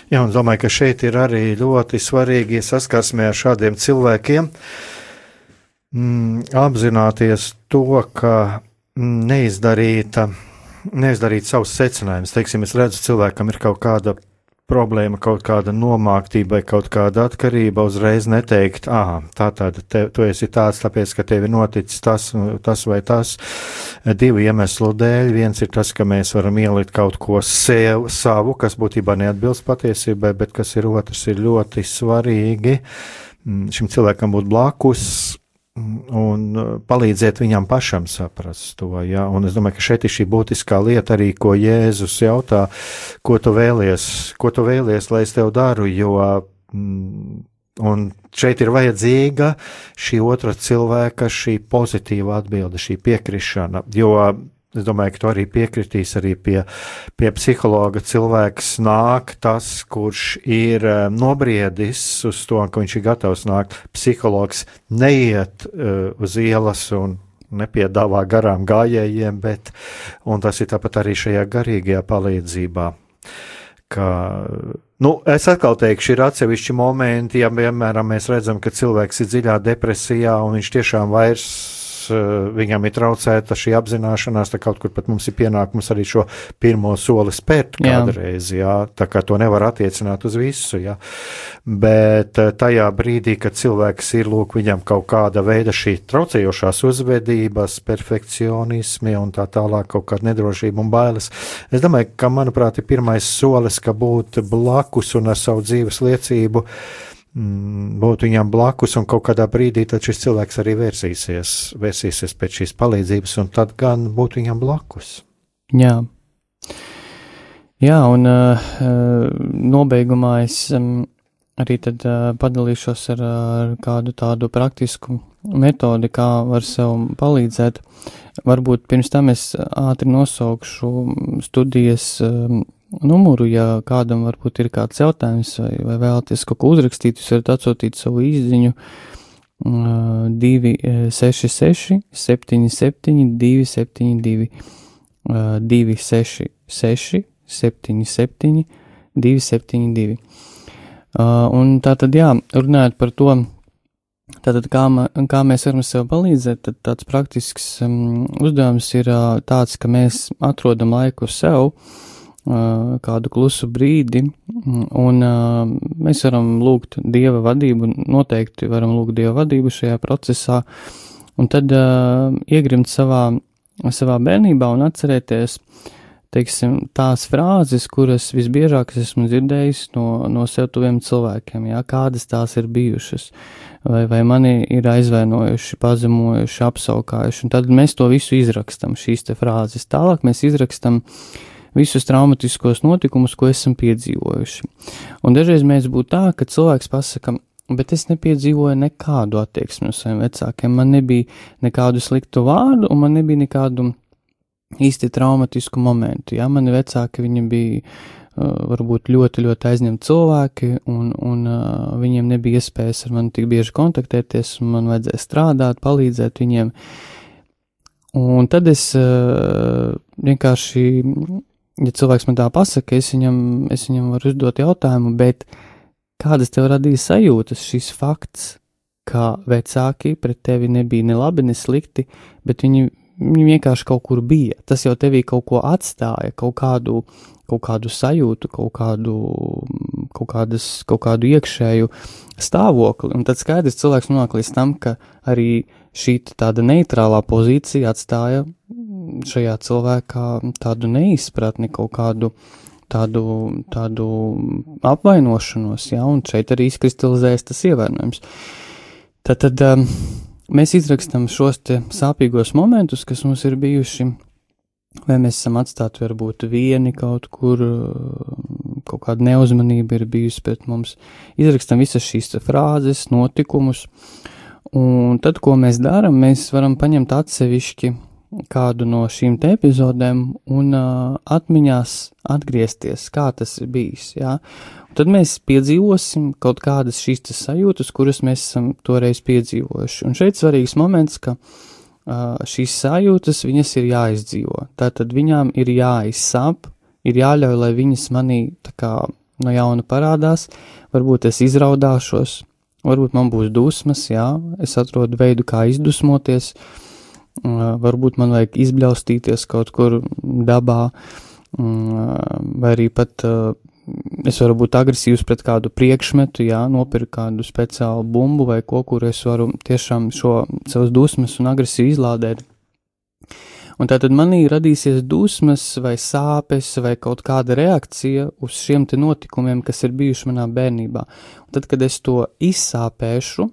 Jā, un domāju, ka šeit ir arī ļoti svarīgi saskarsmē ar šādiem cilvēkiem mm, apzināties to, ka neizdarīta, neizdarīt savus secinājumus. Teiksim, es redzu, cilvēkam ir kaut kāda problēma, kaut kāda nomāktība vai kaut kāda atkarība, uzreiz neteikt, ah, tā tad te, tu esi tāds, tāpēc, ka tev ir noticis tas, tas vai tas. Divu iemeslu dēļ. Viens ir tas, ka mēs varam ielikt kaut ko sev, savu, kas būtībā neatbilst patiesībai, bet kas ir otrs, ir ļoti svarīgi mm, šim cilvēkam būt blakus un uh, palīdzēt viņam pašam saprast to. Ja? Un es domāju, ka šeit ir šī būtiskā lieta arī, ko Jēzus jautā, ko tu vēlies, ko tu vēlies, lai es tev daru, jo, mm, un šeit ir vajadzīga šī otra cilvēka, šī pozitīva atbilde, šī piekrišana, jo Es domāju, ka tu arī piekritīs arī pie, pie psihologa. Cilvēks nāk, tas, kurš ir eh, nobriedis uz to, ka viņš ir gatavs nākt. Psihologs neiet uh, uz ielas un nepiedāvā garām gājējiem, bet tas ir tāpat arī šajā garīgajā palīdzībā. Ka, nu, es atkal teikšu, ir atsevišķi momenti, ja, piemēram, mēs redzam, ka cilvēks ir dziļā depresijā un viņš tiešām vairs viņam ir traucēta šī apzināšanās, tad kaut kur pat mums ir pienākums arī šo pirmo soli spērt kādreiz, jā, tā kā to nevar attiecināt uz visu, jā. Bet eh, tajā brīdī, kad cilvēks ir, lūk, viņam kaut kāda veida šī traucējošās uzvedības, perfekcionismi un tā tālāk kaut kāda nedrošība un bailes, es domāju, ka, manuprāt, ir pirmais solis, ka būt blakus un ar savu dzīves liecību, būt viņam blakus, un kaut kādā brīdī šis cilvēks arī vērsīsies, vērsīsies pēc šīs palīdzības, un tad gan būt viņam blakus. Jā. Jā, un uh, nobeigumā es um, arī tad uh, padalīšos ar, ar kādu tādu praktisku metodi, kā var sev palīdzēt. Varbūt pirms tam es ātri nosaukšu studijas um, numuru, ja kādam varbūt ir kāds jautājums vai, vai vēlaties kaut ko uzrakstīt, jūs varat atsūtīt savu izziņu uh, 266 77 272 uh, 266 77 272. Uh, un tā tad, jā, runājot par to, tātad kā, kā mēs varam sev palīdzēt, tad tāds praktisks um, uzdevums ir uh, tāds, ka mēs atrodam laiku sev, uh, kādu klusu brīdi, un mēs varam lūgt dieva vadību, noteikti varam lūgt dieva vadību šajā procesā, un tad iegrimt savā, savā bērnībā un atcerēties, teiksim, tās frāzes, kuras visbiežāk es esmu dzirdējis no, no sev tuviem cilvēkiem, jā, kādas tās ir bijušas, vai, vai mani ir aizvainojuši, pazemojuši, apsaukājuši, un tad mēs to visu izrakstam, šīs te frāzes. Tālāk mēs izrakstam uh, visus traumatiskos notikumus, ko esam piedzīvojuši. Un dažreiz mēs būtu tā, ka cilvēks pasaka, bet es nepiedzīvoju nekādu attieksmi no saviem vecākiem. Man nebija nekādu sliktu vārdu, un man nebija nekādu īsti traumatisku momentu. Jā, mani vecāki bija uh, varbūt ļoti, ļoti aizņemti cilvēki, un, un uh, viņiem nebija iespējas ar mani tik bieži kontaktēties, un man vajadzēja strādāt, palīdzēt viņiem. Un tad es uh, vienkārši, ja cilvēks man tā pasaka, es viņam, es viņam varu uzdot jautājumu, bet kādas tev radīja sajūtas šis fakts, ka vecāki pret tevi nebija ne labi, ne slikti, bet viņi Viņi vienkārši kaut kur bija. Tas jau tevī kaut ko atstāja, kaut kādu, kaut kādu sajūtu, kaut kādu, kaut, kādas, kaut kādu iekšēju stāvokli. Un tad skaidrs cilvēks nonāk līdz tam, ka arī šī tāda neitrālā pozīcija atstāja šajā cilvēkā tādu neizpratni, kaut kādu tādu, tādu apvainošanos, ja, un šeit arī izkristalizējas tas ievainojums. Tad, tad um, mēs izrakstam šos sāpīgos momentus, kas mums ir bijuši, vai mēs esam atstāti varbūt vieni kaut kur, kaut kāda neuzmanība ir bijusi pret mums. Izrakstam visas šīs frāzes, notikumus, un tad, ko mēs darām, mēs varam paņemt atsevišķi kādu no šīm te epizodēm un uh, atmiņās atgriezties, kā tas ir bijis. Ja? Tad mēs piedzīvosim kaut kādas šīs sajūtas, kuras mēs esam toreiz piedzīvojuši. Un šeit svarīgs moments, ka uh, šīs sajūtas viņas ir jāizdzīvo. Tātad viņām ir jāizsāp, ir jāļauj, lai viņas manī kā no jauna parādās, varbūt es izraudāšos, varbūt man būs dusmas, jā, es atrodu veidu, kā izdusmoties, uh, varbūt man vajag izbļaustīties kaut kur dabā, vai arī pat es varu būt agresīvs pret kādu priekšmetu, jā, nopirkt kādu speciālu bumbu vai ko, kur es varu tiešām šo savas dusmas un agresiju izlādēt. Un tātad manī radīsies dusmas vai sāpes vai kaut kāda reakcija uz šiem te notikumiem, kas ir bijuši manā bērnībā. Un tad, kad es to izsāpēšu,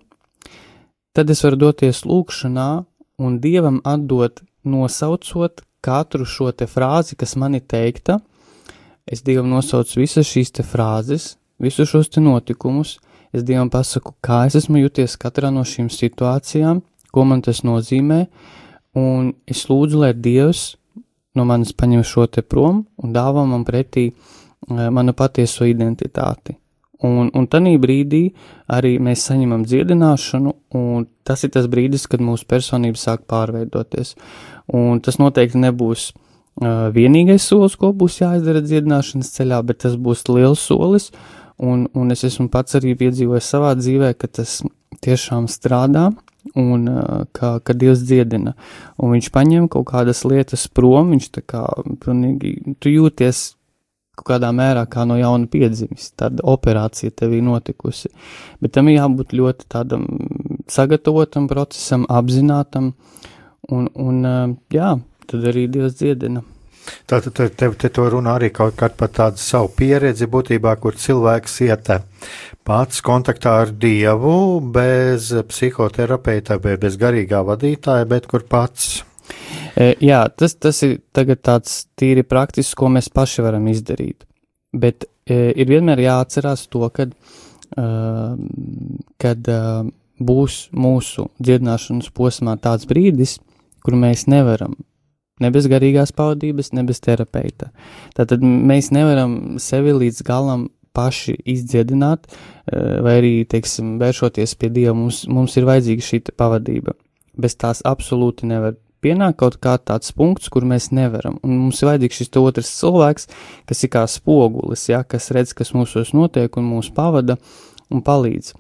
tad es varu doties lūkšanā un Dievam atdot nosaucot katru šo te frāzi, kas man ir teikta, Es Dievam nosaucu visas šīs te frāzes, visus šos te notikumus, es Dievam pasaku, kā es esmu jūties katrā no šīm situācijām, ko man tas nozīmē, un es lūdzu, lai Dievs no manis paņem šo te prom un dāvā man pretī uh, manu patieso identitāti. Un, un tanī brīdī arī mēs saņemam dziedināšanu, un tas ir tas brīdis, kad mūsu personība sāk pārveidoties. Un tas noteikti nebūs uh, vienīgais solis, ko būs jāizdara dziedināšanas ceļā, bet tas būs liels solis, un, un es esmu pats arī piedzīvojis savā dzīvē, ka tas tiešām strādā, un ka, ka Dievs dziedina, un viņš paņem kaut kādas lietas prom, viņš tā kā pilnīgi, tu jūties kaut kādā mērā kā no jauna piedzimis, tāda operācija tev ir notikusi, bet tam ir jābūt ļoti tādam sagatavotam procesam, apzinātam, un, un jā, tad arī Dievs dziedina. Tātad te, te, te to runā arī kaut kā par tādu savu pieredzi būtībā, kur cilvēks iet pats kontaktā ar Dievu bez psihoterapeita bez garīgā vadītāja, bet kur pats. Jā, tas, tas ir tāds tīri praktisks, ko mēs paši varam izdarīt. Bet ir vienmēr jāatcerās to, kad, kad būs mūsu dziedināšanas posmā tāds brīdis, kur mēs nevaram Ne bez garīgās paudības, ne bez terapeita. Tātad mēs nevaram sevi līdz galam paši izdziedināt, vai arī, teiksim, vēršoties pie Dieva, mums, mums ir vajadzīga šī pavadība. Bez tās absolūti nevar pienākt kaut kā tāds punkts, kur mēs nevaram. Un mums ir vajadzīgs šis otrs cilvēks, kas ir kā spogulis, ja, kas redz, kas mūsos notiek un mūs pavada un palīdz.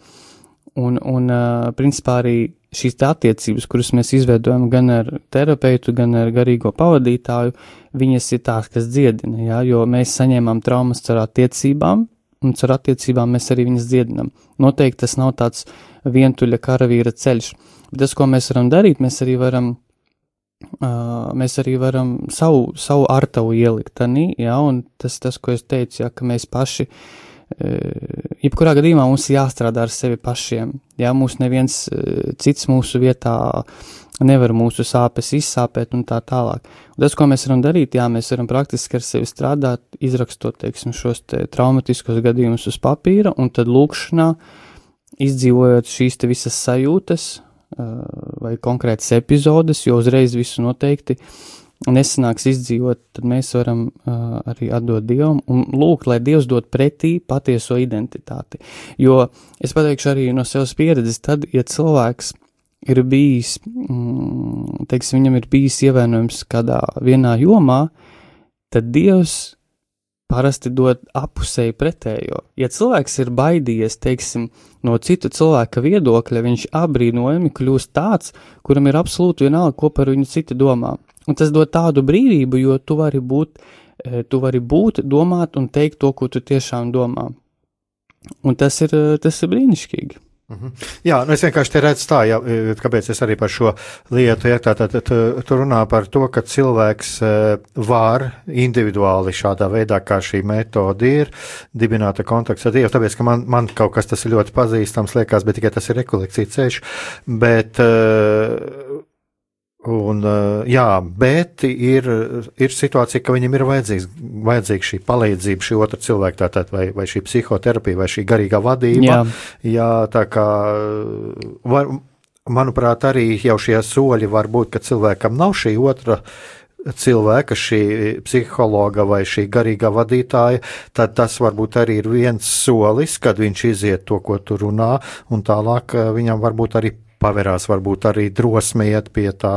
Un, un principā arī šīs attiecības, kuras mēs izveidojam gan ar terapeitu, gan ar garīgo pavadītāju, viņas ir tās, kas dziedina, jā, jo mēs saņēmām traumas caur attiecībām, un caur attiecībām mēs arī viņas dziedinam. Noteikti tas nav tāds vientuļa karavīra ceļš, bet tas, ko mēs varam darīt, mēs arī varam, uh, mēs arī varam savu, savu artavu ielikt tanī, jā, un tas, tas, ko es teicu, jā, ka mēs paši uh, jebkurā gadījumā mums jāstrādā ar sevi pašiem. Jā, mūs neviens cits mūsu vietā nevar mūsu sāpes izsāpēt un tā tālāk. Un tas, ko mēs varam darīt, jā, mēs varam praktiski ar sevi strādāt, izrakstot, teiksim, šos te traumatiskos gadījumus uz papīra un tad lūkšanā, izdzīvojot šīs te visas sajūtas vai konkrētas epizodes, jo uzreiz visu noteikti nesanāks izdzīvot, tad mēs varam uh, arī atdot Dievam un lūgt, lai Dievs dod pretī patieso identitāti. Jo es pateikšu arī no savas pieredzes, tad, ja cilvēks ir bijis, mm, teiksim, viņam ir bijis ievainojums kādā vienā jomā, tad Dievs parasti dod apusēji pretējo. Ja cilvēks ir baidījies, teiksim, no citu cilvēka viedokļa, viņš apbrīnojami kļūst tāds, kuram ir absolūti vienalga, ko par viņu citi domā. Un tas dod tādu brīvību, jo tu vari būt, eh, tu vari būt, domāt un teikt to, ko tu tiešām domā. Un tas ir, eh, tas ir brīnišķīgi. Mhm. Jā, nu es vienkārši redzu tā, ja, e, kāpēc es arī par šo lietu, ja tā, tā, tā, tu runā par to, ka cilvēks e, var individuāli šādā veidā, kā šī metode ir, dibināta kontakts ar Dievu, tāpēc, ka man, man kaut kas tas ir ļoti pazīstams, liekas, bet tikai tas ir rekolekcija ceļš, bet uh, Un, eh, jā, bet ir, ir situācija, ka viņam ir vajadzīga šī palīdzība, šī otra cilvēka, tātad, vai, vai šī psihoterapija, vai šī garīgā vadība. Jā, jā tā kā, var, manuprāt, arī jau šie soļi var būt, ka cilvēkam nav šī otra cilvēka, šī psihologa vai šī garīgā vadītāja, tad tas varbūt arī ir viens solis, kad viņš iziet to, ko tu runā, un tālāk eh, viņam varbūt arī pavērās varbūt arī drosme iet pie tā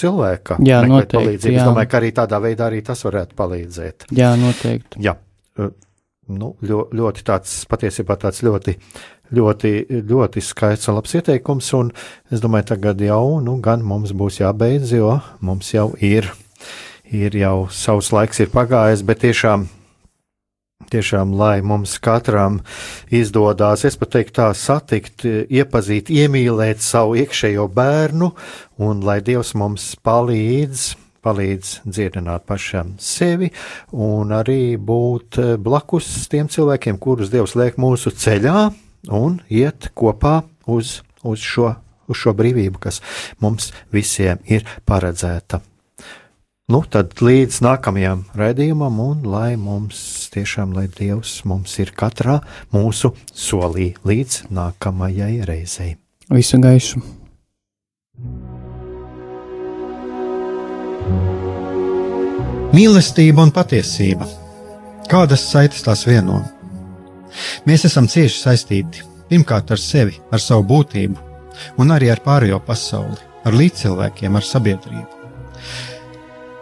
cilvēka. Jā, noteikti. Jā. Es domāju, ka arī tādā veidā arī tas varētu palīdzēt. Jā, noteikti. Jā. Nu, ļoti tāds, patiesībā tāds ļoti, ļoti, ļoti skaists un labs ieteikums, un es domāju, tagad jau, nu, gan mums būs jābeidz, jo mums jau ir, ir jau savs laiks ir pagājis, bet tiešām Tiešām, lai mums katram izdodas, es pat teiktu, tā satikt, iepazīt, iemīlēt savu iekšējo bērnu, un lai Dievs mums palīdz, palīdz dziedināt pašam sevi, un arī būt blakus tiem cilvēkiem, kurus Dievs liek mūsu ceļā, un iet kopā uz, uz, šo, uz šo brīvību, kas mums visiem ir paredzēta. Nu, tad līdz nākamajam raidījumam, un lai mums tiešām, lai Dievs mums ir katrā mūsu solī līdz nākamajai reizei. Visu gaišu! Mīlestība un patiesība. Kādas saites tās vieno? Mēs esam cieši saistīti pirmkārt ar sevi, ar savu būtību, un arī ar pārējo pasauli, ar līdzcilvēkiem, ar sabiedrību.